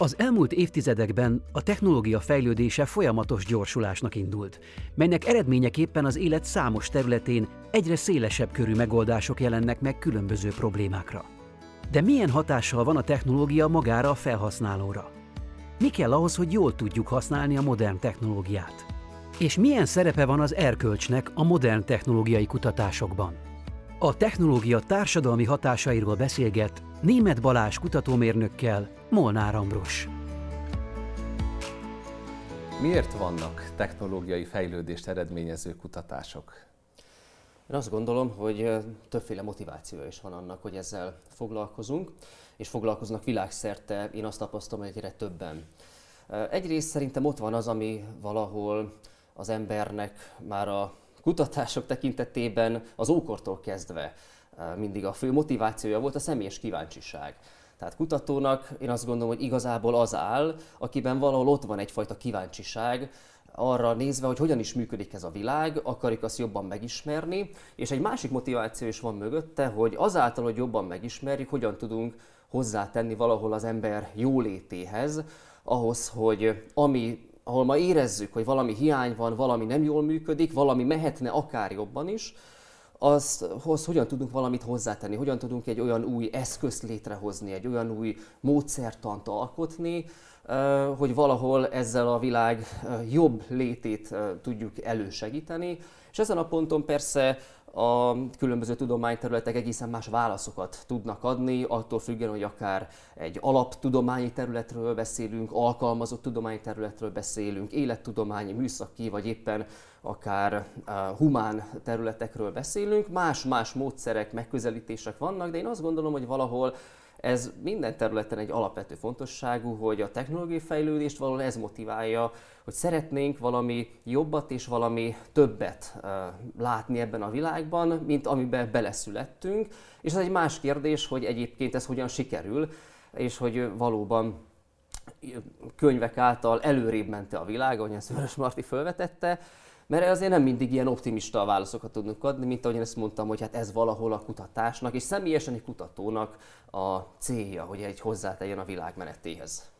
Az elmúlt évtizedekben a technológia fejlődése folyamatos gyorsulásnak indult, melynek eredményeképpen az élet számos területén egyre szélesebb körű megoldások jelennek meg különböző problémákra. De milyen hatással van a technológia magára a felhasználóra? Mi kell ahhoz, hogy jól tudjuk használni a modern technológiát? És milyen szerepe van az erkölcsnek a modern technológiai kutatásokban? A technológia társadalmi hatásairól beszélget Német Balázs kutatómérnökkel, Molnár Ambros. Miért vannak technológiai fejlődést eredményező kutatások? Én azt gondolom, hogy többféle motivációja is van annak, hogy ezzel foglalkozunk, és foglalkoznak világszerte, én azt tapasztalom, hogy egyre többen. Egyrészt szerintem ott van az, ami valahol az embernek már a kutatások tekintetében az ókortól kezdve mindig a fő motivációja volt a személyes kíváncsiság. Tehát kutatónak én azt gondolom, hogy igazából az áll, akiben valahol ott van egyfajta kíváncsiság, arra nézve, hogy hogyan is működik ez a világ, akarjuk azt jobban megismerni, és egy másik motiváció is van mögötte, hogy azáltal, hogy jobban megismerjük, hogyan tudunk hozzátenni valahol az ember jólétéhez, ahhoz, hogy ami ahol ma érezzük, hogy valami hiány van, valami nem jól működik, valami mehetne akár jobban is, azhoz hogyan tudunk valamit hozzátenni, hogyan tudunk egy olyan új eszközt létrehozni, egy olyan új módszertant alkotni, hogy valahol ezzel a világ jobb létét tudjuk elősegíteni. És ezen a ponton persze a különböző tudományterületek egészen más válaszokat tudnak adni, attól függően, hogy akár egy alaptudományi területről beszélünk, alkalmazott tudományi területről beszélünk, élettudományi, műszaki, vagy éppen akár humán területekről beszélünk. Más-más módszerek, megközelítések vannak, de én azt gondolom, hogy valahol ez minden területen egy alapvető fontosságú, hogy a technológiai fejlődést valahol ez motiválja, hogy szeretnénk valami jobbat és valami többet látni ebben a világban, mint amiben beleszülettünk. És ez egy más kérdés, hogy egyébként ez hogyan sikerül, és hogy valóban könyvek által előrébb mente a világ, ahogy ezt Vörös Marti felvetette, mert azért nem mindig ilyen optimista válaszokat tudunk adni, mint ahogy én ezt mondtam, hogy hát ez valahol a kutatásnak, és személyesen egy kutatónak a célja, hogy egy hozzátegyen a világ menetéhez.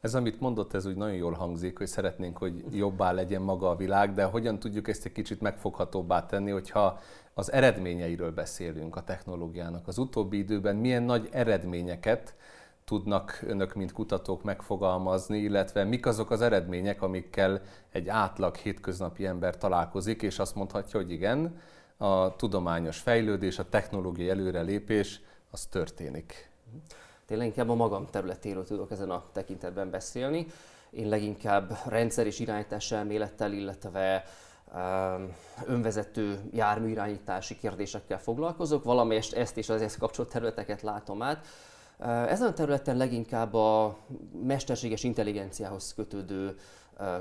Ez, amit mondott, ez úgy nagyon jól hangzik, hogy szeretnénk, hogy jobbá legyen maga a világ, de hogyan tudjuk ezt egy kicsit megfoghatóbbá tenni, hogyha az eredményeiről beszélünk a technológiának. Az utóbbi időben milyen nagy eredményeket tudnak önök, mint kutatók megfogalmazni, illetve mik azok az eredmények, amikkel egy átlag hétköznapi ember találkozik, és azt mondhatja, hogy igen, a tudományos fejlődés, a technológiai előrelépés, az történik. Tényleg inkább a magam területéről tudok ezen a tekintetben beszélni. Én leginkább rendszer és irányítás elmélettel, illetve önvezető járműirányítási kérdésekkel foglalkozok, valamelyest ezt és az ezt kapcsolt területeket látom át. Ezen a területen leginkább a mesterséges intelligenciához kötődő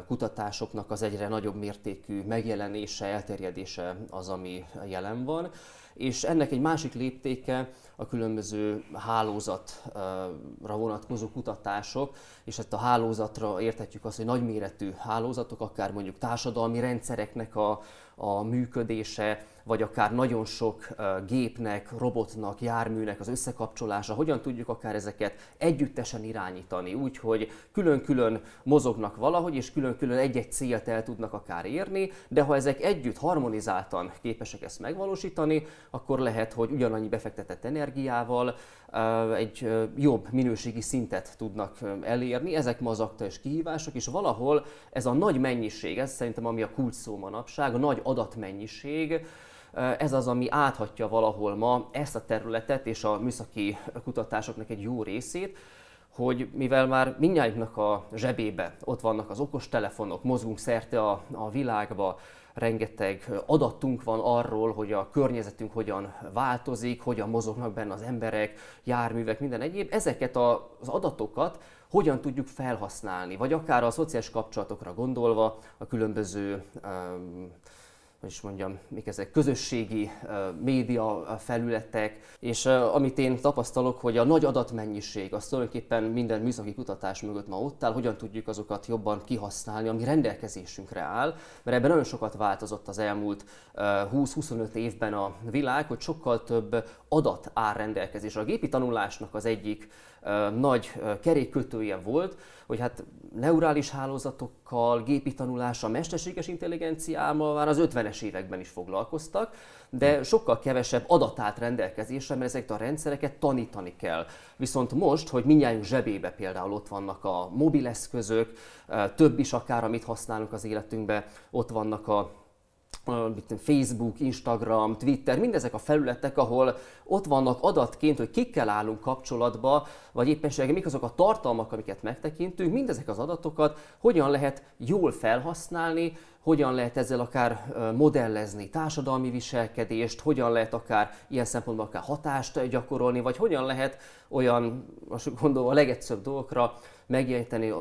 kutatásoknak az egyre nagyobb mértékű megjelenése, elterjedése az, ami jelen van. És ennek egy másik léptéke a különböző hálózatra vonatkozó kutatások, és ezt a hálózatra értetjük azt, hogy nagyméretű hálózatok, akár mondjuk társadalmi rendszereknek a, a működése, vagy akár nagyon sok gépnek, robotnak, járműnek az összekapcsolása, hogyan tudjuk akár ezeket együttesen irányítani, úgy, hogy külön-külön mozognak valahogy, és külön-külön egy-egy célt el tudnak akár érni, de ha ezek együtt harmonizáltan képesek ezt megvalósítani, akkor lehet, hogy ugyanannyi befektetett energiával egy jobb minőségi szintet tudnak elérni. Ezek ma az aktuális kihívások, és valahol ez a nagy mennyiség, ez szerintem ami a kulcs szó manapság, a nagy adatmennyiség, ez az, ami áthatja valahol ma ezt a területet és a műszaki kutatásoknak egy jó részét, hogy mivel már mindnyájunknak a zsebébe ott vannak az okos telefonok, mozgunk szerte a, a világba, rengeteg adatunk van arról, hogy a környezetünk hogyan változik, hogyan mozognak benne az emberek, járművek, minden egyéb. Ezeket az adatokat hogyan tudjuk felhasználni, vagy akár a szociális kapcsolatokra gondolva, a különböző um, hogy is mondjam, mik ezek, közösségi média felületek, és amit én tapasztalok, hogy a nagy adatmennyiség, az tulajdonképpen minden műszaki kutatás mögött ma ott áll, hogyan tudjuk azokat jobban kihasználni, ami rendelkezésünkre áll, mert ebben nagyon sokat változott az elmúlt 20-25 évben a világ, hogy sokkal több adat áll rendelkezésre. A gépi tanulásnak az egyik nagy kerékkötője volt, hogy hát neurális hálózatokkal, gépi tanulással, mesterséges intelligenciával már az 50-es években is foglalkoztak, de sokkal kevesebb adat állt rendelkezésre, mert ezeket a rendszereket tanítani kell. Viszont most, hogy minnyájunk zsebébe például ott vannak a mobileszközök, több is akár, amit használunk az életünkben, ott vannak a Facebook, Instagram, Twitter, mindezek a felületek, ahol ott vannak adatként, hogy kikkel állunk kapcsolatba, vagy éppenséggel mik azok a tartalmak, amiket megtekintünk, mindezek az adatokat hogyan lehet jól felhasználni, hogyan lehet ezzel akár modellezni társadalmi viselkedést, hogyan lehet akár ilyen szempontból akár hatást gyakorolni, vagy hogyan lehet olyan, most gondolva a legegyszerűbb dolgokra megjeleníteni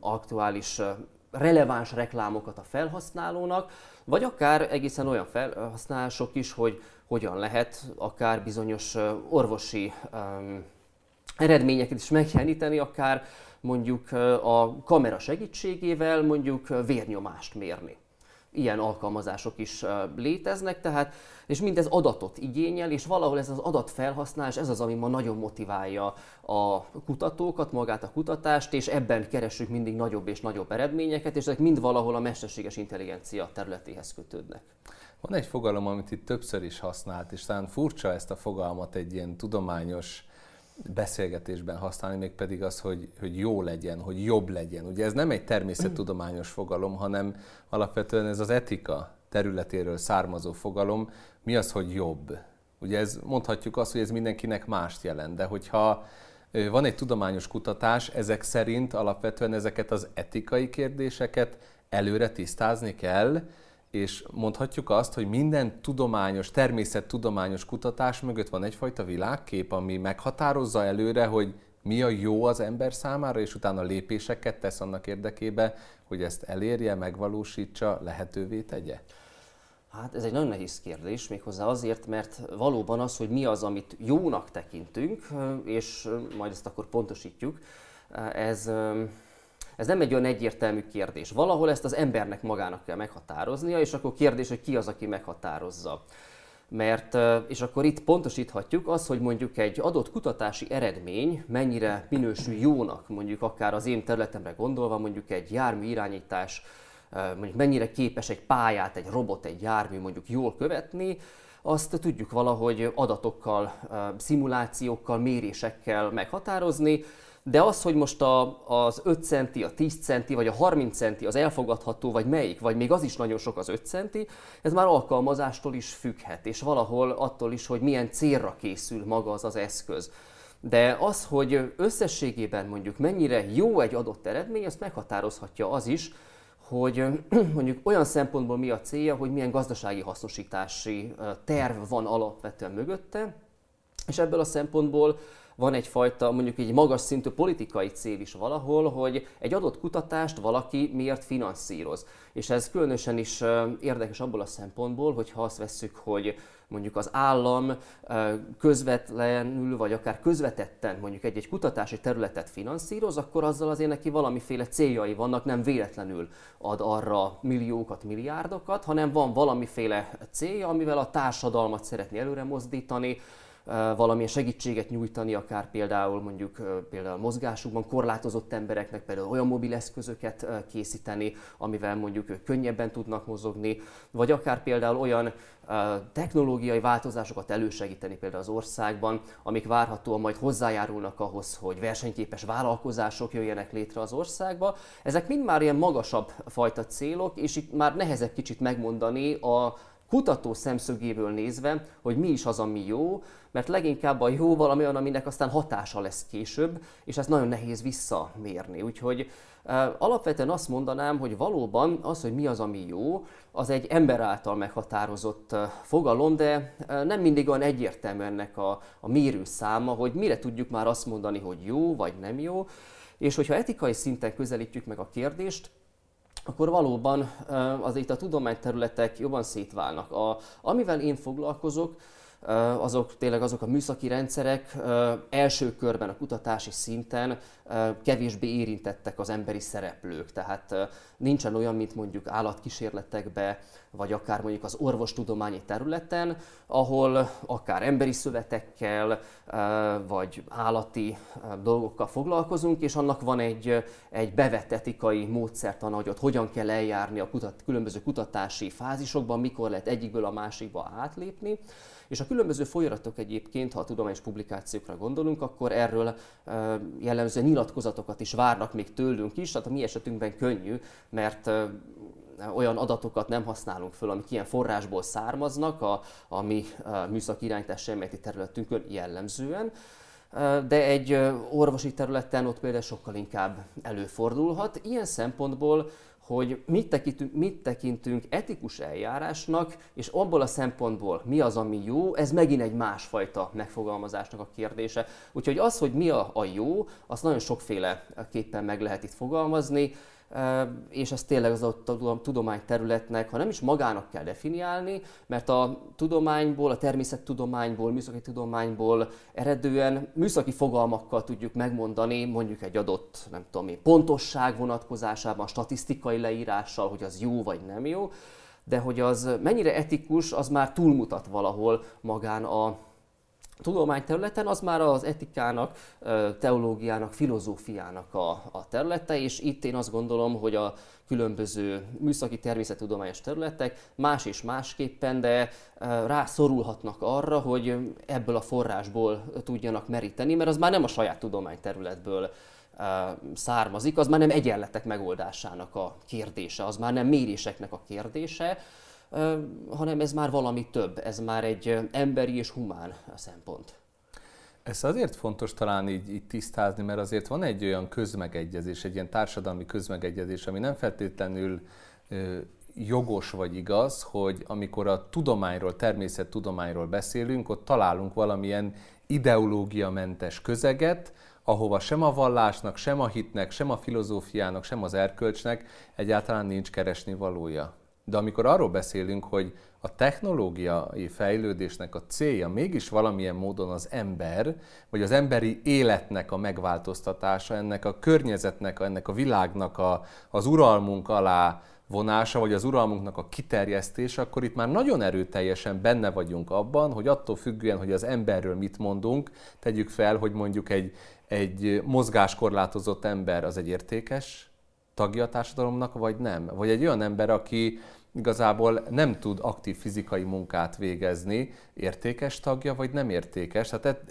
aktuális releváns reklámokat a felhasználónak, vagy akár egészen olyan felhasználások is, hogy hogyan lehet akár bizonyos orvosi um, eredményeket is megjeleníteni, akár mondjuk a kamera segítségével mondjuk vérnyomást mérni ilyen alkalmazások is léteznek, tehát, és mindez adatot igényel, és valahol ez az adatfelhasználás, ez az, ami ma nagyon motiválja a kutatókat, magát a kutatást, és ebben keresünk mindig nagyobb és nagyobb eredményeket, és ezek mind valahol a mesterséges intelligencia területéhez kötődnek. Van egy fogalom, amit itt többször is használt, és talán furcsa ezt a fogalmat egy ilyen tudományos beszélgetésben használni, mégpedig az, hogy, hogy jó legyen, hogy jobb legyen. Ugye ez nem egy természettudományos fogalom, hanem alapvetően ez az etika területéről származó fogalom. Mi az, hogy jobb? Ugye ez mondhatjuk azt, hogy ez mindenkinek mást jelent, de hogyha van egy tudományos kutatás, ezek szerint alapvetően ezeket az etikai kérdéseket előre tisztázni kell, és mondhatjuk azt, hogy minden tudományos, természettudományos kutatás mögött van egyfajta világkép, ami meghatározza előre, hogy mi a jó az ember számára, és utána lépéseket tesz annak érdekébe, hogy ezt elérje, megvalósítsa, lehetővé tegye? Hát ez egy nagyon nehéz kérdés, méghozzá azért, mert valóban az, hogy mi az, amit jónak tekintünk, és majd ezt akkor pontosítjuk, ez ez nem egy olyan egyértelmű kérdés. Valahol ezt az embernek magának kell meghatároznia, és akkor kérdés, hogy ki az, aki meghatározza. Mert, és akkor itt pontosíthatjuk az, hogy mondjuk egy adott kutatási eredmény mennyire minősül jónak, mondjuk akár az én területemre gondolva, mondjuk egy jármű irányítás, mondjuk mennyire képes egy pályát, egy robot, egy jármű mondjuk jól követni, azt tudjuk valahogy adatokkal, szimulációkkal, mérésekkel meghatározni, de az, hogy most a, az 5 centi, a 10 centi vagy a 30 centi az elfogadható, vagy melyik, vagy még az is nagyon sok az 5 centi, ez már alkalmazástól is függhet, és valahol attól is, hogy milyen célra készül maga az az eszköz. De az, hogy összességében mondjuk mennyire jó egy adott eredmény, azt meghatározhatja az is, hogy mondjuk olyan szempontból mi a célja, hogy milyen gazdasági hasznosítási terv van alapvetően mögötte, és ebből a szempontból van egyfajta mondjuk egy magas szintű politikai cél is valahol, hogy egy adott kutatást valaki miért finanszíroz. És ez különösen is érdekes abból a szempontból, hogy ha azt vesszük, hogy mondjuk az állam közvetlenül, vagy akár közvetetten mondjuk egy-egy kutatási területet finanszíroz, akkor azzal azért neki valamiféle céljai vannak, nem véletlenül ad arra milliókat, milliárdokat, hanem van valamiféle célja, amivel a társadalmat szeretné előre mozdítani, valamilyen segítséget nyújtani, akár például mondjuk például mozgásukban korlátozott embereknek például olyan mobileszközöket készíteni, amivel mondjuk ők könnyebben tudnak mozogni, vagy akár például olyan technológiai változásokat elősegíteni például az országban, amik várhatóan majd hozzájárulnak ahhoz, hogy versenyképes vállalkozások jöjjenek létre az országba. Ezek mind már ilyen magasabb fajta célok, és itt már nehezebb kicsit megmondani a kutató szemszögéből nézve, hogy mi is az, ami jó, mert leginkább a jó valami olyan, aminek aztán hatása lesz később, és ez nagyon nehéz visszamérni. Úgyhogy alapvetően azt mondanám, hogy valóban az, hogy mi az, ami jó, az egy ember által meghatározott fogalom, de nem mindig olyan egyértelmű ennek a, a mérőszáma, hogy mire tudjuk már azt mondani, hogy jó vagy nem jó. És hogyha etikai szinten közelítjük meg a kérdést, akkor valóban az itt a tudományterületek jobban szétválnak. A, amivel én foglalkozok, azok tényleg azok a műszaki rendszerek első körben a kutatási szinten kevésbé érintettek az emberi szereplők. Tehát nincsen olyan, mint mondjuk állatkísérletekbe, vagy akár mondjuk az orvostudományi területen, ahol akár emberi szövetekkel, vagy állati dolgokkal foglalkozunk, és annak van egy, egy bevett etikai módszertan, hogy ott hogyan kell eljárni a kutat, különböző kutatási fázisokban, mikor lehet egyikből a másikba átlépni. És a különböző folyaratok egyébként, ha a tudományos publikációkra gondolunk, akkor erről jellemzően nyilatkozatokat is várnak még tőlünk is, tehát a mi esetünkben könnyű, mert olyan adatokat nem használunk föl, amik ilyen forrásból származnak a, a mi műszaki irányítás elméleti területünkön jellemzően, de egy orvosi területen ott például sokkal inkább előfordulhat. Ilyen szempontból hogy mit tekintünk, mit tekintünk etikus eljárásnak, és abból a szempontból mi az, ami jó, ez megint egy másfajta megfogalmazásnak a kérdése. Úgyhogy az, hogy mi a, a jó, azt nagyon sokféle képpen meg lehet itt fogalmazni és ez tényleg az a tudományterületnek, ha nem is magának kell definiálni, mert a tudományból, a természettudományból, műszaki tudományból eredően műszaki fogalmakkal tudjuk megmondani mondjuk egy adott, nem tudom én, pontosság vonatkozásában, statisztikai leírással, hogy az jó vagy nem jó, de hogy az mennyire etikus, az már túlmutat valahol magán a tudományterületen az már az etikának, teológiának, filozófiának a, a területe, és itt én azt gondolom, hogy a különböző műszaki természettudományos területek más és másképpen, de rászorulhatnak arra, hogy ebből a forrásból tudjanak meríteni, mert az már nem a saját tudományterületből származik, az már nem egyenletek megoldásának a kérdése, az már nem méréseknek a kérdése, hanem ez már valami több, ez már egy emberi és humán szempont. Ez azért fontos talán így, így tisztázni, mert azért van egy olyan közmegegyezés, egy ilyen társadalmi közmegegyezés, ami nem feltétlenül jogos vagy igaz, hogy amikor a tudományról, természettudományról beszélünk, ott találunk valamilyen ideológiamentes közeget, ahova sem a vallásnak, sem a hitnek, sem a filozófiának, sem az erkölcsnek egyáltalán nincs keresni valója. De amikor arról beszélünk, hogy a technológiai fejlődésnek a célja mégis valamilyen módon az ember, vagy az emberi életnek a megváltoztatása, ennek a környezetnek, ennek a világnak a, az uralmunk alá vonása, vagy az uralmunknak a kiterjesztése, akkor itt már nagyon erőteljesen benne vagyunk abban, hogy attól függően, hogy az emberről mit mondunk, tegyük fel, hogy mondjuk egy, egy mozgáskorlátozott ember az egy értékes tagja a társadalomnak, vagy nem. Vagy egy olyan ember, aki igazából nem tud aktív fizikai munkát végezni, értékes tagja, vagy nem értékes. Tehát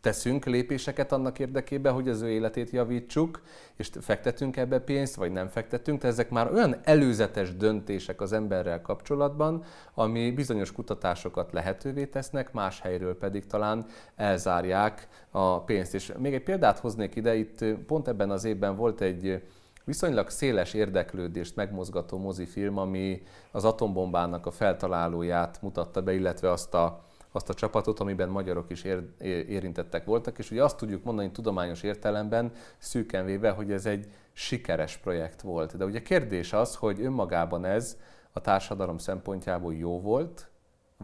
teszünk lépéseket annak érdekében, hogy az ő életét javítsuk, és fektetünk ebbe pénzt, vagy nem fektetünk. Tehát ezek már olyan előzetes döntések az emberrel kapcsolatban, ami bizonyos kutatásokat lehetővé tesznek, más helyről pedig talán elzárják a pénzt. És még egy példát hoznék ide, itt pont ebben az évben volt egy viszonylag széles érdeklődést megmozgató mozifilm, ami az atombombának a feltalálóját mutatta be, illetve azt a, azt a csapatot, amiben magyarok is ér, érintettek voltak, és ugye azt tudjuk mondani tudományos értelemben, szűken véve, hogy ez egy sikeres projekt volt. De ugye kérdés az, hogy önmagában ez a társadalom szempontjából jó volt,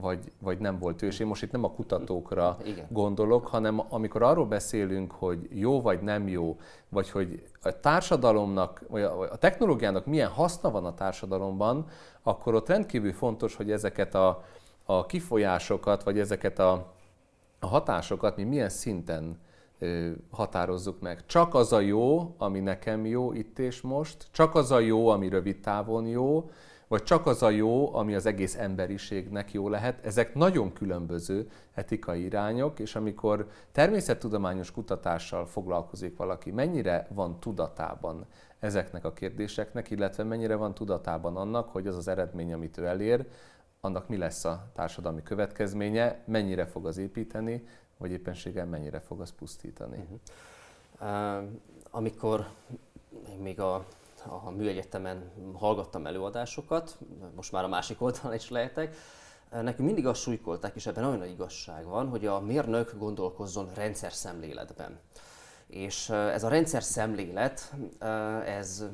vagy, vagy nem volt ő. És én most itt nem a kutatókra Igen. gondolok, hanem amikor arról beszélünk, hogy jó vagy nem jó, vagy hogy a társadalomnak, vagy a technológiának milyen haszna van a társadalomban, akkor ott rendkívül fontos, hogy ezeket a, a kifolyásokat, vagy ezeket a, a hatásokat mi milyen szinten ö, határozzuk meg. Csak az a jó, ami nekem jó itt és most, csak az a jó, ami rövid távon jó, vagy csak az a jó, ami az egész emberiségnek jó lehet. Ezek nagyon különböző etikai irányok, és amikor természettudományos kutatással foglalkozik valaki, mennyire van tudatában ezeknek a kérdéseknek, illetve mennyire van tudatában annak, hogy az az eredmény, amit ő elér, annak mi lesz a társadalmi következménye, mennyire fog az építeni, vagy éppenséggel mennyire fog az pusztítani. Uh-huh. Uh, amikor még a a műegyetemen hallgattam előadásokat, most már a másik oldalon is lehetek, nekünk mindig azt súlykolták, és ebben nagyon nagy igazság van, hogy a mérnök gondolkozzon rendszer szemléletben. És ez a rendszer szemlélet, ez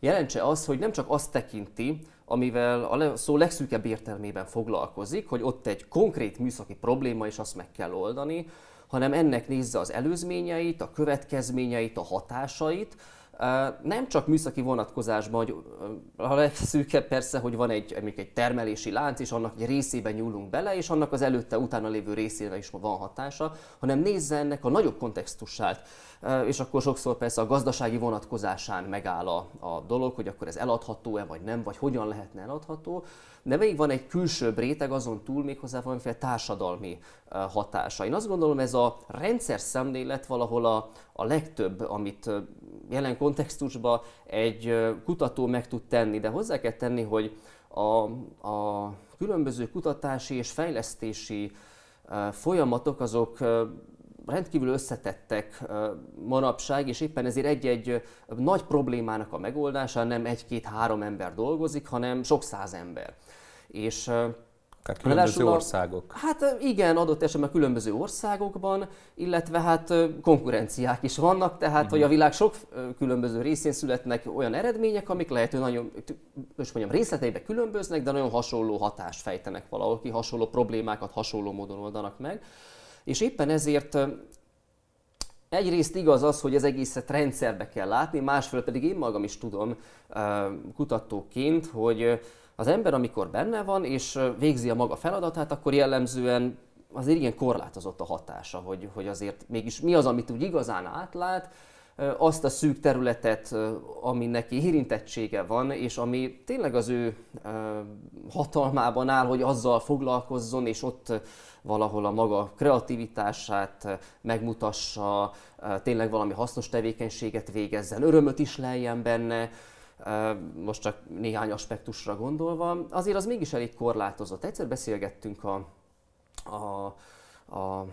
jelentse az, hogy nem csak azt tekinti, amivel a szó legszűkebb értelmében foglalkozik, hogy ott egy konkrét műszaki probléma, és azt meg kell oldani, hanem ennek nézze az előzményeit, a következményeit, a hatásait, nem csak műszaki vonatkozásban, hogy a legszűkebb persze, hogy van egy, egy termelési lánc, és annak egy részében nyúlunk bele, és annak az előtte, utána lévő részére is van hatása, hanem nézze ennek a nagyobb kontextusát, és akkor sokszor persze a gazdasági vonatkozásán megáll a, a dolog, hogy akkor ez eladható-e, vagy nem, vagy hogyan lehetne eladható, de még van egy külső réteg azon túl méghozzá valamiféle társadalmi hatása. Én azt gondolom, ez a rendszer szemlélet valahol a, a legtöbb, amit jelen kontextusban egy kutató meg tud tenni, de hozzá kell tenni, hogy a, a különböző kutatási és fejlesztési folyamatok azok rendkívül összetettek manapság, és éppen ezért egy-egy nagy problémának a megoldásán nem egy-két-három ember dolgozik, hanem sok száz ember. És tehát különböző a, országok. Hát igen, adott esetben különböző országokban, illetve hát konkurenciák is vannak, tehát uh-huh. hogy a világ sok különböző részén születnek olyan eredmények, amik lehet, hogy nagyon, most mondjam, részleteiben különböznek, de nagyon hasonló hatást fejtenek valahol ki, hasonló problémákat hasonló módon oldanak meg. És éppen ezért egyrészt igaz az, hogy az egészet rendszerbe kell látni, másfél pedig én magam is tudom kutatóként, hogy az ember, amikor benne van és végzi a maga feladatát, akkor jellemzően azért igen korlátozott a hatása, hogy, hogy azért mégis mi az, amit úgy igazán átlát, azt a szűk területet, ami neki érintettsége van, és ami tényleg az ő hatalmában áll, hogy azzal foglalkozzon, és ott valahol a maga kreativitását megmutassa, tényleg valami hasznos tevékenységet végezzen, örömöt is lejjen benne, most csak néhány aspektusra gondolva, azért az mégis elég korlátozott. Egyszer beszélgettünk a, a, a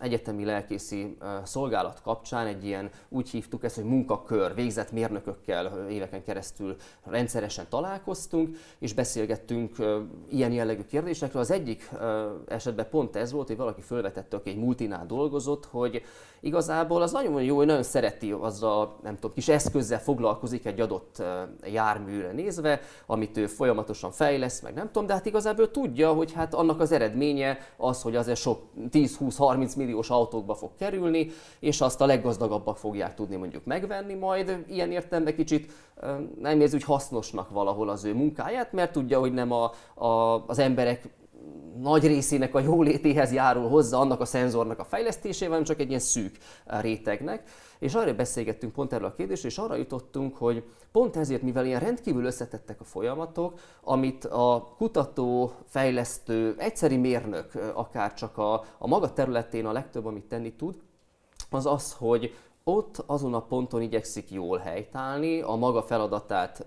egyetemi lelkészi szolgálat kapcsán egy ilyen, úgy hívtuk ezt, hogy munkakör, végzett mérnökökkel éveken keresztül rendszeresen találkoztunk, és beszélgettünk ilyen jellegű kérdésekről. Az egyik esetben pont ez volt, hogy valaki felvetette, aki egy multinál dolgozott, hogy igazából az nagyon jó, hogy nagyon szereti azzal, nem tudom, kis eszközzel foglalkozik egy adott járműre nézve, amit ő folyamatosan fejlesz, meg nem tudom, de hát igazából tudja, hogy hát annak az eredménye az, hogy azért sok 10-20-30 milliós autókba fog kerülni, és azt a leggazdagabbak fogják tudni mondjuk megvenni majd. Ilyen értelemben kicsit nem érzi úgy hasznosnak valahol az ő munkáját, mert tudja, hogy nem a, a, az emberek nagy részének a jólétéhez járul hozzá annak a szenzornak a fejlesztésével, csak egy ilyen szűk rétegnek. És arra beszélgettünk pont erről a kérdésről, és arra jutottunk, hogy pont ezért, mivel ilyen rendkívül összetettek a folyamatok, amit a kutató, fejlesztő, egyszeri mérnök, akár csak a, a maga területén a legtöbb, amit tenni tud, az az, hogy ott azon a ponton igyekszik jól helytállni, a maga feladatát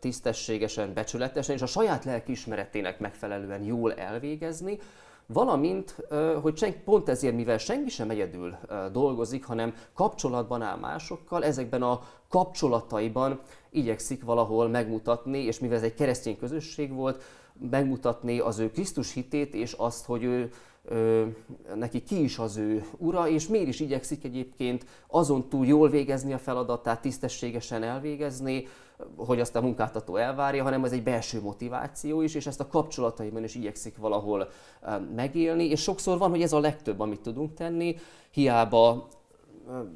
tisztességesen, becsületesen és a saját lelkiismeretének megfelelően jól elvégezni, valamint, hogy senki, pont ezért, mivel senki sem egyedül dolgozik, hanem kapcsolatban áll másokkal, ezekben a kapcsolataiban igyekszik valahol megmutatni, és mivel ez egy keresztény közösség volt, megmutatni az ő Krisztus hitét, és azt, hogy ő ö, neki ki is az ő ura, és miért is igyekszik egyébként azon túl jól végezni a feladatát, tisztességesen elvégezni, hogy azt a munkáltató elvárja, hanem ez egy belső motiváció is, és ezt a kapcsolataiban is igyekszik valahol megélni, és sokszor van, hogy ez a legtöbb, amit tudunk tenni, hiába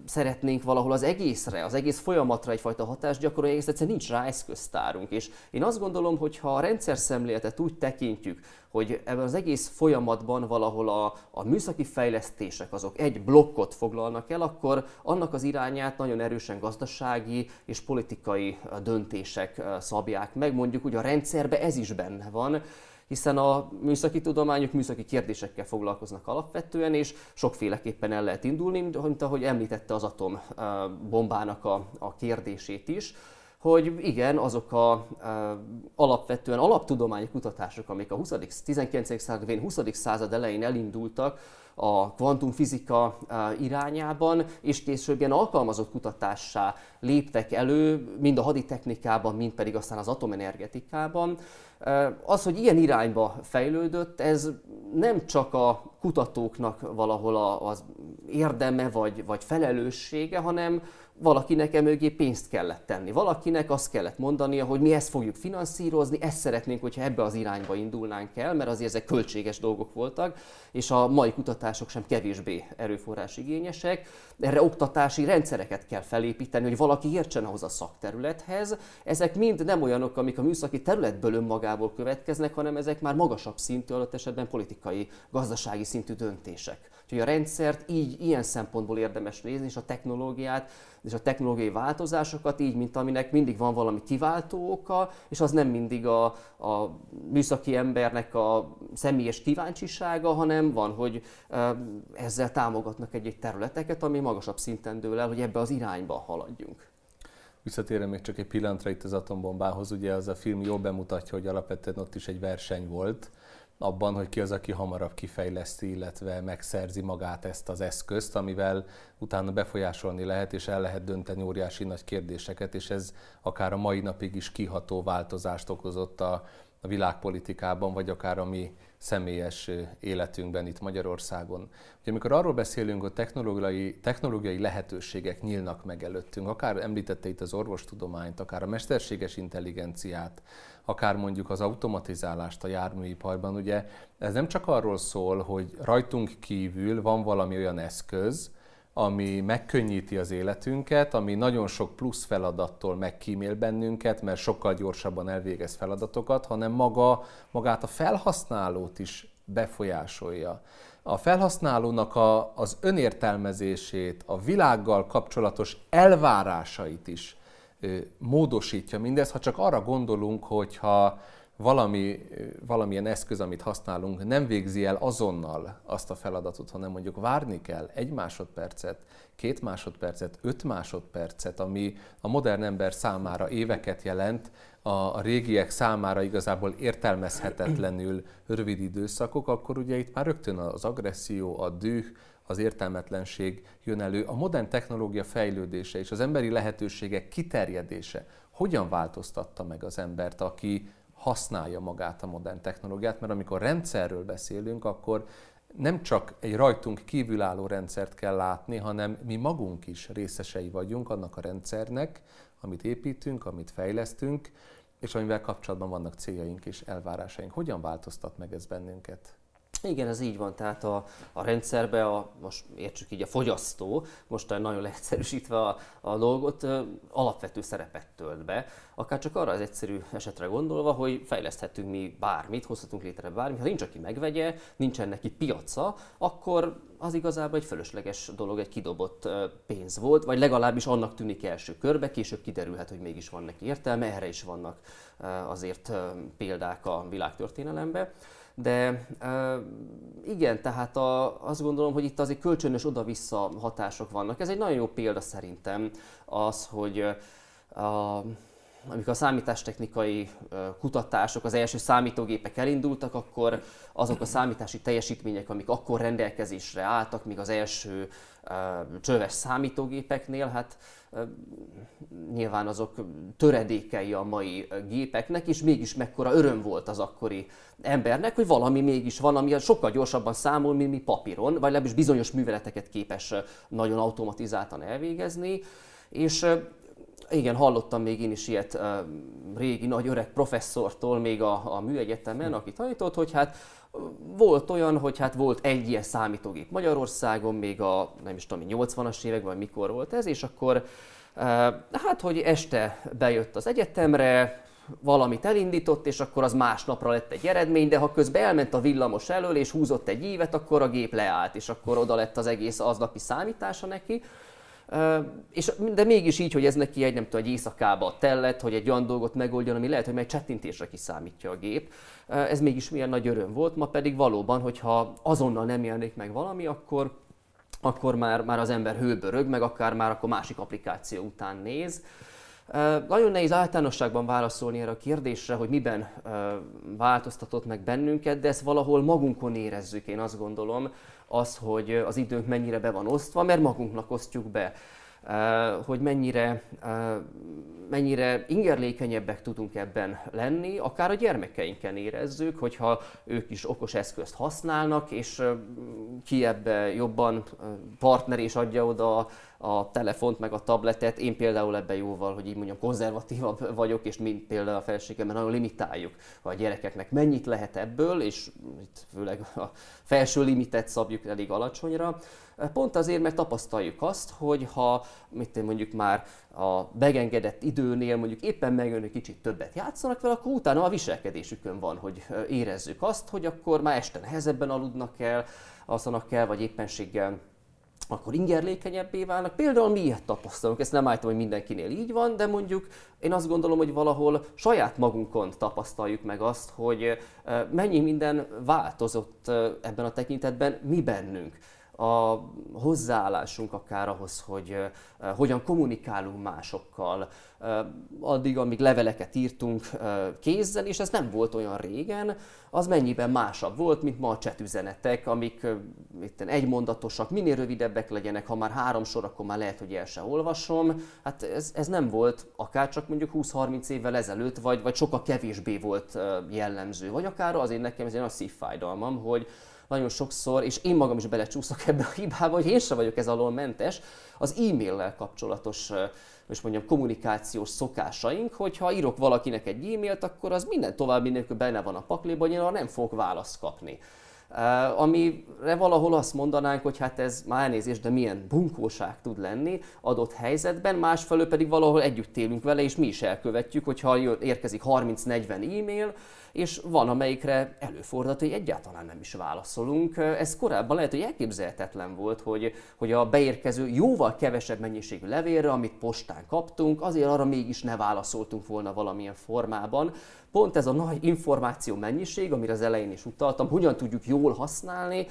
szeretnénk valahol az egészre, az egész folyamatra egyfajta hatást gyakorolni, egész egyszerűen nincs rá eszköztárunk. És én azt gondolom, hogy ha a rendszer szemléletet úgy tekintjük, hogy ebben az egész folyamatban valahol a, a műszaki fejlesztések azok egy blokkot foglalnak el, akkor annak az irányát nagyon erősen gazdasági és politikai döntések szabják meg. Mondjuk hogy a rendszerbe ez is benne van, hiszen a műszaki tudományok műszaki kérdésekkel foglalkoznak alapvetően, és sokféleképpen el lehet indulni, mint ahogy említette az atombombának a, a kérdését is hogy igen, azok a, a alapvetően alaptudományi kutatások, amik a 20. 19. század 20. század elején elindultak, a kvantumfizika irányában, és később ilyen alkalmazott kutatássá léptek elő, mind a haditechnikában, mind pedig aztán az atomenergetikában. Az, hogy ilyen irányba fejlődött, ez nem csak a kutatóknak valahol az érdeme vagy, vagy felelőssége, hanem valakinek emögé pénzt kellett tenni. Valakinek azt kellett mondania, hogy mi ezt fogjuk finanszírozni, ezt szeretnénk, hogyha ebbe az irányba indulnánk el, mert azért ezek költséges dolgok voltak, és a mai kutatások sem kevésbé erőforrás igényesek. Erre oktatási rendszereket kell felépíteni, hogy valaki értsen ahhoz a szakterülethez. Ezek mind nem olyanok, amik a műszaki területből önmagából következnek, hanem ezek már magasabb szintű, alatt esetben politikai, gazdasági szintű döntések. Úgyhogy a rendszert így, ilyen szempontból érdemes nézni, és a technológiát és a technológiai változásokat így, mint aminek mindig van valami kiváltó oka, és az nem mindig a, a műszaki embernek a személyes kíváncsisága, hanem van, hogy ezzel támogatnak egy-egy területeket, ami magasabb szinten dől el, hogy ebbe az irányba haladjunk. Visszatérem még csak egy pillanatra itt az atombombához, ugye az a film jól bemutatja, hogy alapvetően ott is egy verseny volt, abban, hogy ki az, aki hamarabb kifejleszti, illetve megszerzi magát ezt az eszközt, amivel utána befolyásolni lehet, és el lehet dönteni óriási nagy kérdéseket, és ez akár a mai napig is kiható változást okozott a, a világpolitikában, vagy akár a mi személyes életünkben itt Magyarországon. Ugye, amikor arról beszélünk, hogy technológiai, technológiai lehetőségek nyílnak meg előttünk, akár említette itt az orvostudományt, akár a mesterséges intelligenciát, akár mondjuk az automatizálást a járműiparban, ugye ez nem csak arról szól, hogy rajtunk kívül van valami olyan eszköz, ami megkönnyíti az életünket, ami nagyon sok plusz feladattól megkímél bennünket, mert sokkal gyorsabban elvégez feladatokat, hanem maga, magát a felhasználót is befolyásolja. A felhasználónak a, az önértelmezését, a világgal kapcsolatos elvárásait is módosítja mindez, ha csak arra gondolunk, hogyha valami, valamilyen eszköz, amit használunk, nem végzi el azonnal azt a feladatot, hanem mondjuk várni kell egy másodpercet, két másodpercet, öt másodpercet, ami a modern ember számára éveket jelent, a, régiek számára igazából értelmezhetetlenül rövid időszakok, akkor ugye itt már rögtön az agresszió, a düh, az értelmetlenség jön elő. A modern technológia fejlődése és az emberi lehetőségek kiterjedése hogyan változtatta meg az embert, aki használja magát a modern technológiát, mert amikor rendszerről beszélünk, akkor nem csak egy rajtunk kívülálló rendszert kell látni, hanem mi magunk is részesei vagyunk annak a rendszernek, amit építünk, amit fejlesztünk, és amivel kapcsolatban vannak céljaink és elvárásaink. Hogyan változtat meg ez bennünket? Igen, ez így van, tehát a, a rendszerbe, a, most értsük így a fogyasztó, most nagyon leegyszerűsítve a, a dolgot, alapvető szerepet tölt be, akár csak arra az egyszerű esetre gondolva, hogy fejleszthetünk mi bármit, hozhatunk létre bármit, ha nincs, aki megvegye, nincsen neki piaca, akkor az igazából egy fölösleges dolog, egy kidobott pénz volt, vagy legalábbis annak tűnik első körbe, később kiderülhet, hogy mégis van neki értelme, erre is vannak azért példák a világtörténelemben. De igen, tehát a, azt gondolom, hogy itt azért kölcsönös oda-vissza hatások vannak. Ez egy nagyon jó példa szerintem az, hogy a, amikor a számítástechnikai kutatások, az első számítógépek elindultak, akkor azok a számítási teljesítmények, amik akkor rendelkezésre álltak, míg az első csöves számítógépeknél, hát nyilván azok töredékei a mai gépeknek, és mégis mekkora öröm volt az akkori embernek, hogy valami mégis van, ami sokkal gyorsabban számol, mint mi papíron, vagy legalábbis bizonyos műveleteket képes nagyon automatizáltan elvégezni. És igen, hallottam még én is ilyet régi nagy öreg professzortól még a, a műegyetemen, aki tanított, hogy hát volt olyan, hogy hát volt egy ilyen számítógép Magyarországon, még a nem is tudom, 80-as években, mikor volt ez, és akkor hát, hogy este bejött az egyetemre, valamit elindított, és akkor az másnapra lett egy eredmény, de ha közben elment a villamos elől, és húzott egy évet, akkor a gép leállt, és akkor oda lett az egész aznapi számítása neki. És, de mégis így, hogy ez neki egy, nem tudom, egy éjszakába tellett, hogy egy olyan dolgot megoldjon, ami lehet, hogy meg csettintésre kiszámítja a gép. Ez mégis milyen nagy öröm volt, ma pedig valóban, hogyha azonnal nem jelenik meg valami, akkor, akkor már, már az ember hőbörög, meg akár már akkor másik applikáció után néz. Nagyon nehéz általánosságban válaszolni erre a kérdésre, hogy miben változtatott meg bennünket, de ezt valahol magunkon érezzük, én azt gondolom, az, hogy az időnk mennyire be van osztva, mert magunknak osztjuk be hogy mennyire, mennyire ingerlékenyebbek tudunk ebben lenni, akár a gyermekeinken érezzük, hogyha ők is okos eszközt használnak, és ki ebbe jobban partner és adja oda a telefont, meg a tabletet. Én például ebben jóval, hogy így mondjam, konzervatívabb vagyok, és mint például a felségemben nagyon limitáljuk a gyerekeknek mennyit lehet ebből, és itt főleg a felső limitet szabjuk elég alacsonyra. Pont azért, mert tapasztaljuk azt, hogy ha mit én mondjuk már a megengedett időnél mondjuk éppen megjön, hogy kicsit többet játszanak vele, akkor utána a viselkedésükön van, hogy érezzük azt, hogy akkor már este nehezebben aludnak el, alszanak el, vagy éppenséggel akkor ingerlékenyebbé válnak. Például mi ilyet tapasztalunk, ezt nem állítom, hogy mindenkinél így van, de mondjuk én azt gondolom, hogy valahol saját magunkon tapasztaljuk meg azt, hogy mennyi minden változott ebben a tekintetben mi bennünk a hozzáállásunk akár ahhoz, hogy hogyan kommunikálunk másokkal. Addig, amíg leveleket írtunk uh, kézzel, és ez nem volt olyan régen, az mennyiben másabb volt, mint ma a chat üzenetek, amik uh, egymondatosak, minél rövidebbek legyenek, ha már három sor, akkor már lehet, hogy el se olvasom. Hát ez, ez nem volt akár csak mondjuk 20-30 évvel ezelőtt, vagy, vagy sokkal kevésbé volt jellemző. Vagy akár azért nekem ez egy a szívfájdalmam, hogy nagyon sokszor, és én magam is belecsúszok ebbe a hibába, hogy én sem vagyok ez alól mentes, az e-maillel kapcsolatos most mondjam, kommunikációs szokásaink, hogyha írok valakinek egy e-mailt, akkor az minden további nélkül benne van a pakliban, én nem fogok választ kapni. Uh, amire valahol azt mondanánk, hogy hát ez már elnézést, de milyen bunkóság tud lenni adott helyzetben, másfelől pedig valahol együtt élünk vele, és mi is elkövetjük, hogyha érkezik 30-40 e-mail, és van, amelyikre előfordult, hogy egyáltalán nem is válaszolunk. Ez korábban lehet, hogy elképzelhetetlen volt, hogy, hogy a beérkező jóval kevesebb mennyiségű levélre, amit postán kaptunk, azért arra mégis ne válaszoltunk volna valamilyen formában. Pont ez a nagy információ mennyiség, amire az elején is utaltam, hogyan tudjuk jól használni,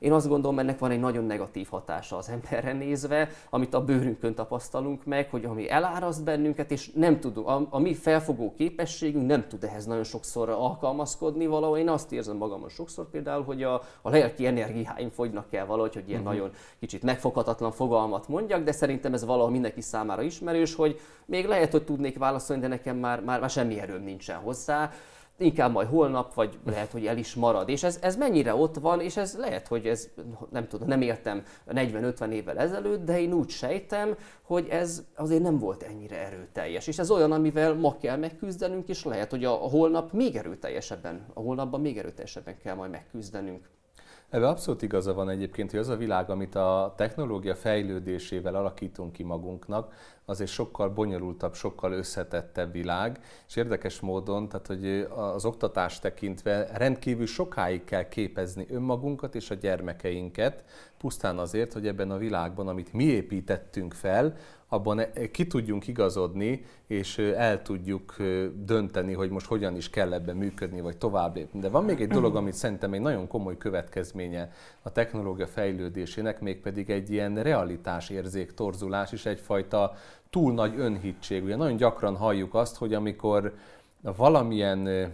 én azt gondolom, ennek van egy nagyon negatív hatása az emberre nézve, amit a bőrünkön tapasztalunk meg, hogy ami eláraszt bennünket, és nem tudunk, a, a mi felfogó képességünk nem tud ehhez nagyon sokszor alkalmazkodni valahol. Én azt érzem magamon sokszor például, hogy a, a lelki energiáim fogynak el valahogy, hogy ilyen uh-huh. nagyon kicsit megfoghatatlan fogalmat mondjak, de szerintem ez valahol mindenki számára ismerős, hogy még lehet, hogy tudnék válaszolni, de nekem már, már, már semmi erőm nincsen hozzá inkább majd holnap, vagy lehet, hogy el is marad. És ez, ez mennyire ott van, és ez lehet, hogy ez, nem tudom, nem értem 40-50 évvel ezelőtt, de én úgy sejtem, hogy ez azért nem volt ennyire erőteljes. És ez olyan, amivel ma kell megküzdenünk, és lehet, hogy a, a holnap még erőteljesebben, a holnapban még erőteljesebben kell majd megküzdenünk. Ebben abszolút igaza van egyébként, hogy az a világ, amit a technológia fejlődésével alakítunk ki magunknak, az egy sokkal bonyolultabb, sokkal összetettebb világ, és érdekes módon, tehát hogy az oktatás tekintve rendkívül sokáig kell képezni önmagunkat és a gyermekeinket, pusztán azért, hogy ebben a világban, amit mi építettünk fel, abban ki tudjunk igazodni, és el tudjuk dönteni, hogy most hogyan is kell ebben működni, vagy tovább lépni. De van még egy dolog, amit szerintem egy nagyon komoly következménye a technológia fejlődésének, mégpedig egy ilyen realitásérzék torzulás és egyfajta túl nagy önhittség. Ugye nagyon gyakran halljuk azt, hogy amikor valamilyen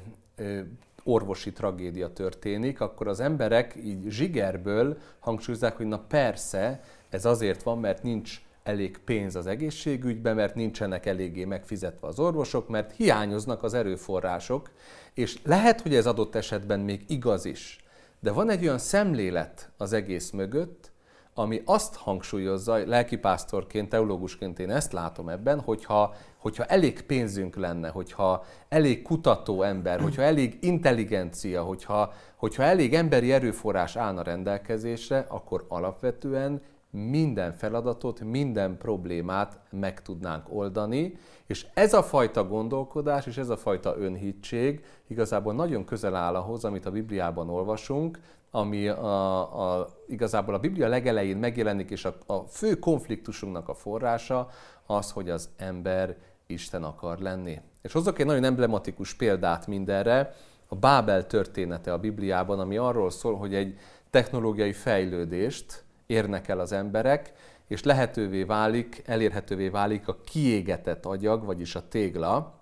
orvosi tragédia történik, akkor az emberek így zsigerből hangsúlyozzák, hogy na persze, ez azért van, mert nincs elég pénz az egészségügyben, mert nincsenek eléggé megfizetve az orvosok, mert hiányoznak az erőforrások, és lehet, hogy ez adott esetben még igaz is, de van egy olyan szemlélet az egész mögött, ami azt hangsúlyozza, lelkipásztorként, teológusként én ezt látom ebben, hogyha, hogyha elég pénzünk lenne, hogyha elég kutató ember, hogyha elég intelligencia, hogyha, hogyha elég emberi erőforrás állna rendelkezésre, akkor alapvetően minden feladatot, minden problémát meg tudnánk oldani, és ez a fajta gondolkodás és ez a fajta önhittség igazából nagyon közel áll ahhoz, amit a Bibliában olvasunk, ami a, a, igazából a Biblia legelején megjelenik, és a, a fő konfliktusunknak a forrása az, hogy az ember Isten akar lenni. És hozok egy nagyon emblematikus példát mindenre, a Bábel története a Bibliában, ami arról szól, hogy egy technológiai fejlődést érnek el az emberek, és lehetővé válik, elérhetővé válik a kiégetett agyag, vagyis a tégla,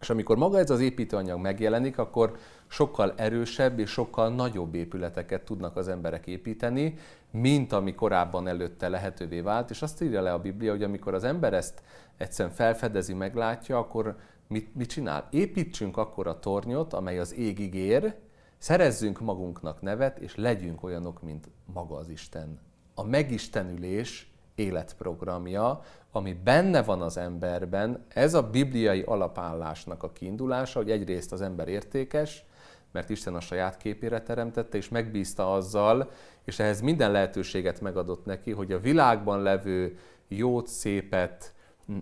és amikor maga ez az építőanyag megjelenik, akkor sokkal erősebb és sokkal nagyobb épületeket tudnak az emberek építeni, mint ami korábban előtte lehetővé vált. És azt írja le a Biblia, hogy amikor az ember ezt egyszerűen felfedezi, meglátja, akkor mit, mit csinál? Építsünk akkor a tornyot, amely az égig ér, szerezzünk magunknak nevet, és legyünk olyanok, mint maga az Isten. A megistenülés életprogramja, ami benne van az emberben, ez a bibliai alapállásnak a kiindulása, hogy egyrészt az ember értékes, mert Isten a saját képére teremtette, és megbízta azzal, és ehhez minden lehetőséget megadott neki, hogy a világban levő jót, szépet,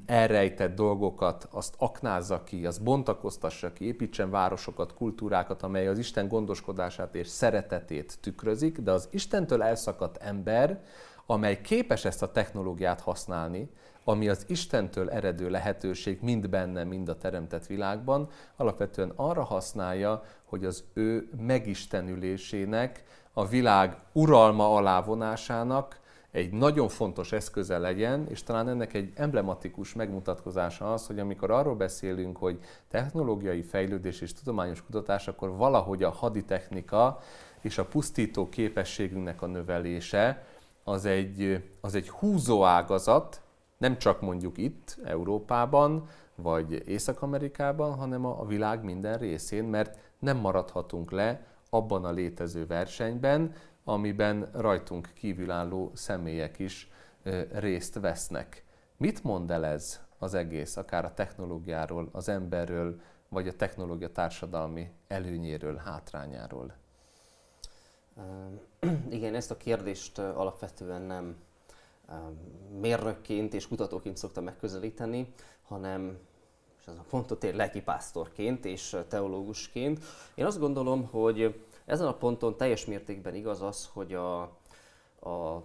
elrejtett dolgokat, azt aknázza ki, azt bontakoztassa ki, építsen városokat, kultúrákat, amely az Isten gondoskodását és szeretetét tükrözik, de az Istentől elszakadt ember, amely képes ezt a technológiát használni, ami az Istentől eredő lehetőség mind benne, mind a teremtett világban, alapvetően arra használja, hogy az ő megistenülésének, a világ uralma alá vonásának egy nagyon fontos eszköze legyen, és talán ennek egy emblematikus megmutatkozása az, hogy amikor arról beszélünk, hogy technológiai fejlődés és tudományos kutatás, akkor valahogy a haditechnika és a pusztító képességünknek a növelése az egy, az egy húzóágazat, nem csak mondjuk itt, Európában, vagy Észak-Amerikában, hanem a, világ minden részén, mert nem maradhatunk le abban a létező versenyben, amiben rajtunk kívülálló személyek is részt vesznek. Mit mond el ez az egész, akár a technológiáról, az emberről, vagy a technológia társadalmi előnyéről, hátrányáról? Igen, ezt a kérdést alapvetően nem mérnökként és kutatóként szoktam megközelíteni, hanem és ez a pontot ér lelkipásztorként és teológusként. Én azt gondolom, hogy ezen a ponton teljes mértékben igaz az, hogy a, a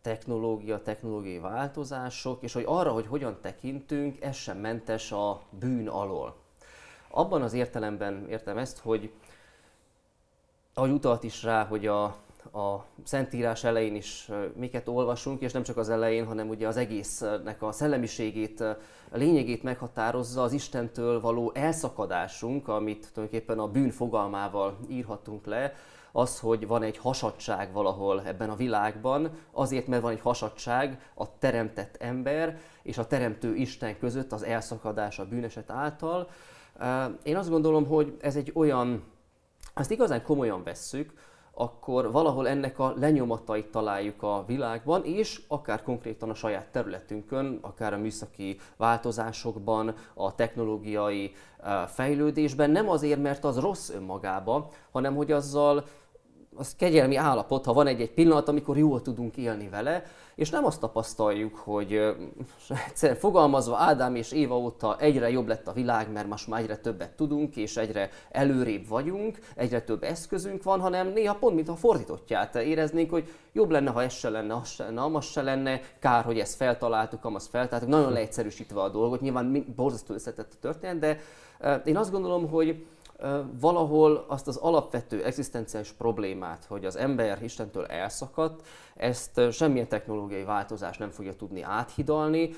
technológia, technológiai változások, és hogy arra, hogy hogyan tekintünk, ez sem mentes a bűn alól. Abban az értelemben értem ezt, hogy ahogy utalt is rá, hogy a, a Szentírás elején is miket olvasunk, és nem csak az elején, hanem ugye az egésznek a szellemiségét, a lényegét meghatározza az Istentől való elszakadásunk, amit tulajdonképpen a bűn fogalmával írhatunk le, az, hogy van egy hasadság valahol ebben a világban, azért, mert van egy hasadság a teremtett ember és a teremtő Isten között az elszakadás a bűneset által. Én azt gondolom, hogy ez egy olyan, ezt igazán komolyan vesszük, akkor valahol ennek a lenyomatait találjuk a világban, és akár konkrétan a saját területünkön, akár a műszaki változásokban, a technológiai eh, fejlődésben, nem azért, mert az rossz önmagába, hanem hogy azzal az kegyelmi állapot, ha van egy-egy pillanat, amikor jól tudunk élni vele, és nem azt tapasztaljuk, hogy egyszerűen fogalmazva Ádám és Éva óta egyre jobb lett a világ, mert most már egyre többet tudunk, és egyre előrébb vagyunk, egyre több eszközünk van, hanem néha pont, mint a fordítottját éreznénk, hogy jobb lenne, ha ez se lenne, az se lenne, amaz se lenne, kár, hogy ezt feltaláltuk, amaz feltaláltuk, nagyon leegyszerűsítve a dolgot, nyilván borzasztó összetett a történet, de én azt gondolom, hogy valahol azt az alapvető egzisztenciális problémát, hogy az ember Istentől elszakadt, ezt semmilyen technológiai változás nem fogja tudni áthidalni,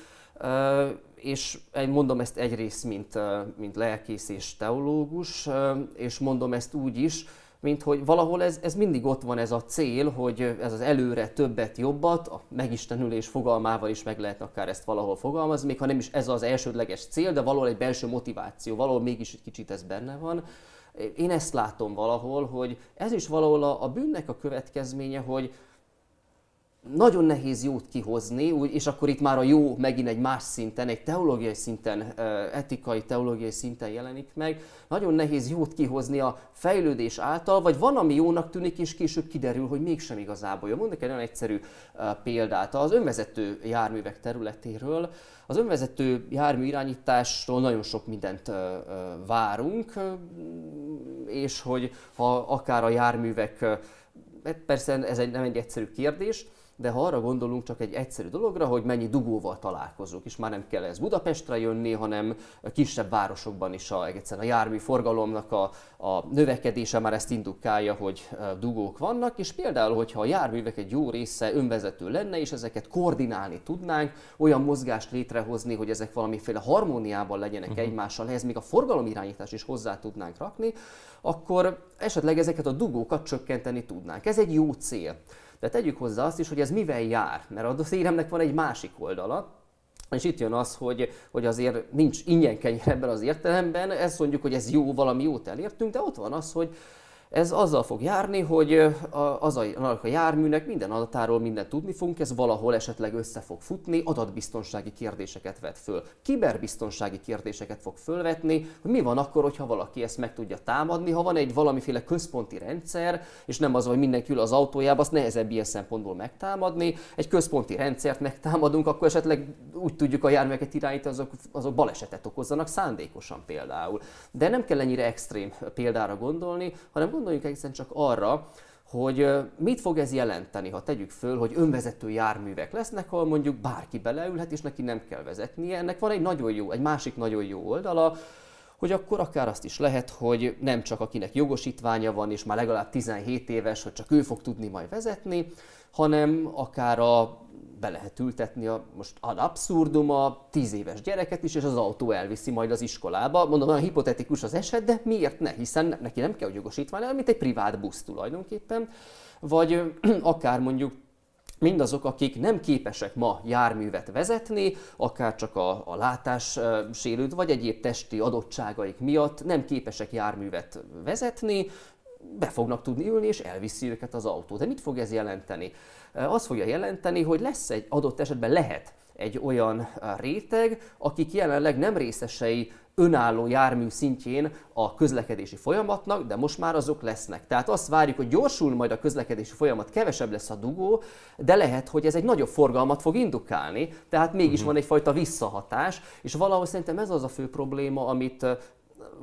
és mondom ezt egyrészt, mint, mint lelkész és teológus, és mondom ezt úgy is, mint hogy valahol ez, ez mindig ott van ez a cél, hogy ez az előre többet, jobbat, a megistenülés fogalmával is meg lehet akár ezt valahol fogalmazni, még ha nem is ez az elsődleges cél, de valahol egy belső motiváció, valahol mégis egy kicsit ez benne van. Én ezt látom valahol, hogy ez is valahol a, a bűnnek a következménye, hogy, nagyon nehéz jót kihozni, és akkor itt már a jó megint egy más szinten, egy teológiai szinten, etikai, teológiai szinten jelenik meg. Nagyon nehéz jót kihozni a fejlődés által, vagy van, ami jónak tűnik, és később kiderül, hogy mégsem igazából jó. Mondok egy nagyon egyszerű példát az önvezető járművek területéről. Az önvezető jármű irányításról nagyon sok mindent várunk, és hogy ha akár a járművek, persze ez egy, nem egy egyszerű kérdés, de ha arra gondolunk csak egy egyszerű dologra, hogy mennyi dugóval találkozunk, és már nem kell ez Budapestre jönni, hanem kisebb városokban is a, egyszerűen a jármű forgalomnak a, a növekedése már ezt indukálja, hogy dugók vannak, és például, hogyha a járművek egy jó része önvezető lenne, és ezeket koordinálni tudnánk, olyan mozgást létrehozni, hogy ezek valamiféle harmóniában legyenek uh-huh. egymással, ehhez még a forgalomirányítást is hozzá tudnánk rakni, akkor esetleg ezeket a dugókat csökkenteni tudnánk. Ez egy jó cél. De tegyük hozzá azt is, hogy ez mivel jár, mert a széremnek van egy másik oldala, és itt jön az, hogy, hogy azért nincs ingyen kenyér ebben az értelemben, ezt mondjuk, hogy ez jó, valami jót elértünk, de ott van az, hogy Ez azzal fog járni, hogy az a, a járműnek minden adatáról mindent tudni fogunk, ez valahol esetleg össze fog futni, adatbiztonsági kérdéseket vet föl, kiberbiztonsági kérdéseket fog fölvetni, hogy mi van akkor, hogyha valaki ezt meg tudja támadni, ha van egy valamiféle központi rendszer, és nem az, hogy mindenki ül az autójába, azt nehezebb ilyen szempontból megtámadni, egy központi rendszert megtámadunk, akkor esetleg úgy tudjuk a járműveket irányítani, azok, azok balesetet okozzanak szándékosan például. De nem kell ennyire extrém példára gondolni, hanem gondoljunk egészen csak arra, hogy mit fog ez jelenteni, ha tegyük föl, hogy önvezető járművek lesznek, ahol mondjuk bárki beleülhet, és neki nem kell vezetnie. Ennek van egy nagyon jó, egy másik nagyon jó oldala, hogy akkor akár azt is lehet, hogy nem csak akinek jogosítványa van, és már legalább 17 éves, hogy csak ő fog tudni majd vezetni, hanem akár a be lehet ültetni a, most ad abszurdum a 10 éves gyereket is, és az autó elviszi majd az iskolába. Mondom, olyan hipotetikus az eset, de miért ne? Hiszen neki nem kell jogosítvány, mint egy privát busz tulajdonképpen. Vagy akár mondjuk mindazok, akik nem képesek ma járművet vezetni, akár csak a, a látás sérült, vagy egyéb testi adottságaik miatt nem képesek járművet vezetni, be fognak tudni ülni, és elviszi őket az autó. De mit fog ez jelenteni? Az fogja jelenteni, hogy lesz egy adott esetben lehet egy olyan réteg, akik jelenleg nem részesei önálló jármű szintjén a közlekedési folyamatnak, de most már azok lesznek. Tehát azt várjuk, hogy gyorsul majd a közlekedési folyamat, kevesebb lesz a dugó, de lehet, hogy ez egy nagyobb forgalmat fog indukálni, tehát mégis uh-huh. van egyfajta visszahatás, és valahol szerintem ez az a fő probléma, amit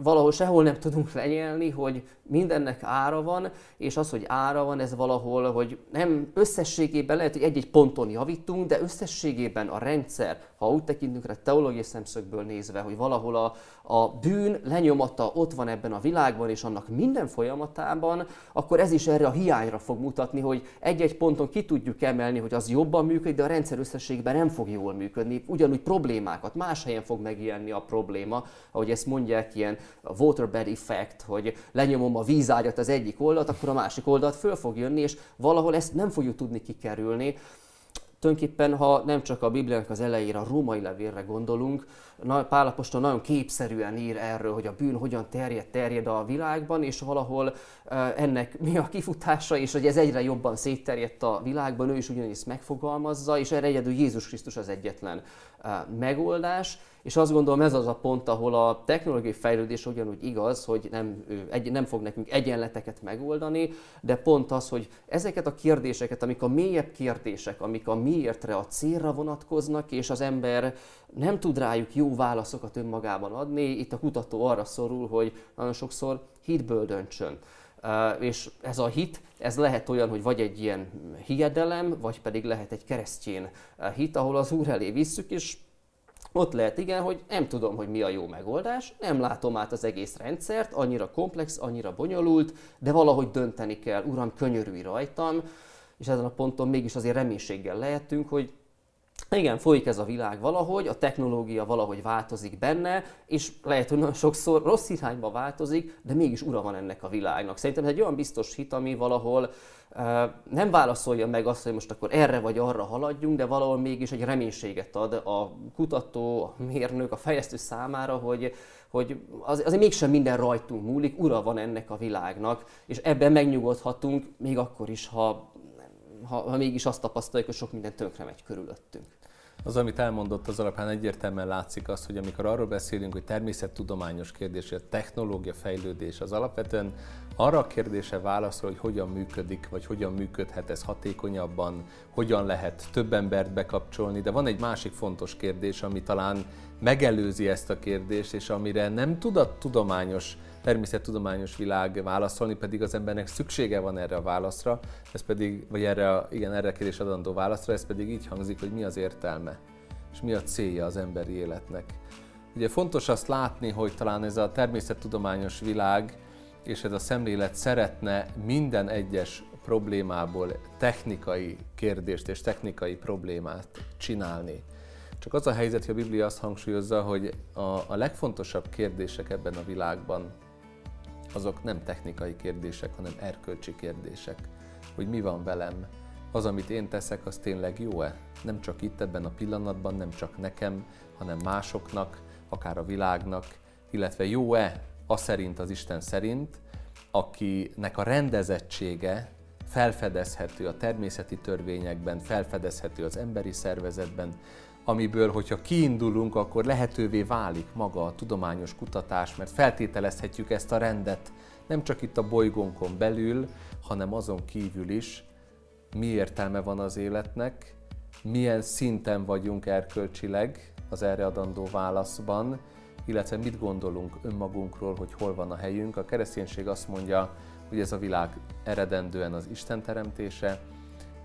valahol sehol nem tudunk lenyelni, hogy mindennek ára van, és az, hogy ára van, ez valahol, hogy nem összességében lehet, hogy egy-egy ponton javítunk, de összességében a rendszer, ha úgy tekintünk rá teológiai szemszögből nézve, hogy valahol a, a bűn lenyomata ott van ebben a világban, és annak minden folyamatában, akkor ez is erre a hiányra fog mutatni, hogy egy-egy ponton ki tudjuk emelni, hogy az jobban működik, de a rendszer összességében nem fog jól működni. Ugyanúgy problémákat, más helyen fog megjelenni a probléma, ahogy ezt mondják, ilyen waterbed effect, hogy lenyomom a vízágyat az egyik oldalt, akkor a másik oldalt föl fog jönni, és valahol ezt nem fogjuk tudni kikerülni. Tulajdonképpen, ha nem csak a Bibliának az elejére, a római levélre gondolunk, Pálapostól nagyon képszerűen ír erről, hogy a bűn hogyan terjed, terjed a világban, és valahol ennek mi a kifutása, és hogy ez egyre jobban szétterjedt a világban, ő is ugyanis megfogalmazza, és erre egyedül Jézus Krisztus az egyetlen megoldás. És azt gondolom ez az a pont, ahol a technológiai fejlődés ugyanúgy igaz, hogy nem, egy, nem fog nekünk egyenleteket megoldani, de pont az, hogy ezeket a kérdéseket, amik a mélyebb kérdések, amik a miértre, a célra vonatkoznak, és az ember nem tud rájuk jó válaszokat önmagában adni, itt a kutató arra szorul, hogy nagyon sokszor hitből döntsön. És ez a hit, ez lehet olyan, hogy vagy egy ilyen hiedelem, vagy pedig lehet egy keresztjén hit, ahol az Úr elé visszük, és ott lehet igen, hogy nem tudom, hogy mi a jó megoldás, nem látom át az egész rendszert, annyira komplex, annyira bonyolult, de valahogy dönteni kell, uram, könyörülj rajtam, és ezen a ponton mégis azért reménységgel lehetünk, hogy igen, folyik ez a világ valahogy, a technológia valahogy változik benne, és lehet, hogy nagyon sokszor rossz irányba változik, de mégis ura van ennek a világnak. Szerintem ez egy olyan biztos hit, ami valahol nem válaszolja meg azt, hogy most akkor erre vagy arra haladjunk, de valahol mégis egy reménységet ad a kutató, a mérnök, a fejlesztő számára, hogy, hogy az, azért mégsem minden rajtunk múlik, ura van ennek a világnak, és ebben megnyugodhatunk, még akkor is, ha, ha, ha mégis azt tapasztaljuk, hogy sok minden tönkre megy körülöttünk. Az, amit elmondott, az alapján egyértelműen látszik az, hogy amikor arról beszélünk, hogy természettudományos kérdés, a technológia fejlődés, az alapvetően arra a kérdése válaszol, hogy hogyan működik, vagy hogyan működhet ez hatékonyabban, hogyan lehet több embert bekapcsolni, de van egy másik fontos kérdés, ami talán megelőzi ezt a kérdést, és amire nem tud a tudományos természettudományos világ válaszolni, pedig az embernek szüksége van erre a válaszra, ez pedig, vagy erre a, igen, erre a kérdés adandó válaszra, ez pedig így hangzik, hogy mi az értelme, és mi a célja az emberi életnek. Ugye fontos azt látni, hogy talán ez a természettudományos világ és ez a szemlélet szeretne minden egyes problémából technikai kérdést és technikai problémát csinálni. Csak az a helyzet, hogy a Biblia azt hangsúlyozza, hogy a, a legfontosabb kérdések ebben a világban azok nem technikai kérdések, hanem erkölcsi kérdések. Hogy mi van velem, az, amit én teszek, az tényleg jó-e? Nem csak itt ebben a pillanatban, nem csak nekem, hanem másoknak, akár a világnak, illetve jó-e az szerint, az Isten szerint, akinek a rendezettsége felfedezhető a természeti törvényekben, felfedezhető az emberi szervezetben, amiből, hogyha kiindulunk, akkor lehetővé válik maga a tudományos kutatás, mert feltételezhetjük ezt a rendet nem csak itt a bolygónkon belül, hanem azon kívül is, mi értelme van az életnek, milyen szinten vagyunk erkölcsileg az erre adandó válaszban, illetve mit gondolunk önmagunkról, hogy hol van a helyünk. A kereszténység azt mondja, hogy ez a világ eredendően az Isten teremtése,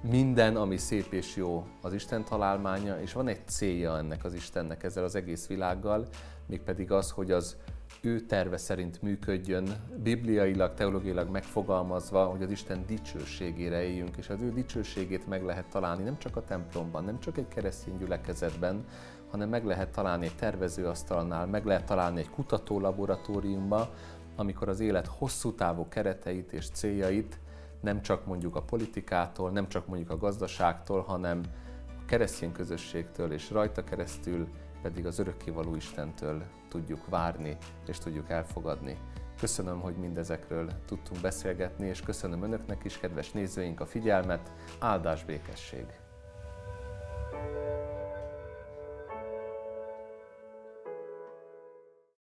minden, ami szép és jó, az Isten találmánya, és van egy célja ennek az Istennek ezzel az egész világgal, mégpedig az, hogy az ő terve szerint működjön, bibliailag, teológiailag megfogalmazva, hogy az Isten dicsőségére éljünk, és az ő dicsőségét meg lehet találni nem csak a templomban, nem csak egy keresztény gyülekezetben, hanem meg lehet találni egy tervezőasztalnál, meg lehet találni egy kutatólaboratóriumban, amikor az élet hosszú távú kereteit és céljait nem csak mondjuk a politikától, nem csak mondjuk a gazdaságtól, hanem a keresztény közösségtől és rajta keresztül pedig az örökkévaló Istentől tudjuk várni és tudjuk elfogadni. Köszönöm, hogy mindezekről tudtunk beszélgetni, és köszönöm Önöknek is, kedves nézőink, a figyelmet. Áldás békesség!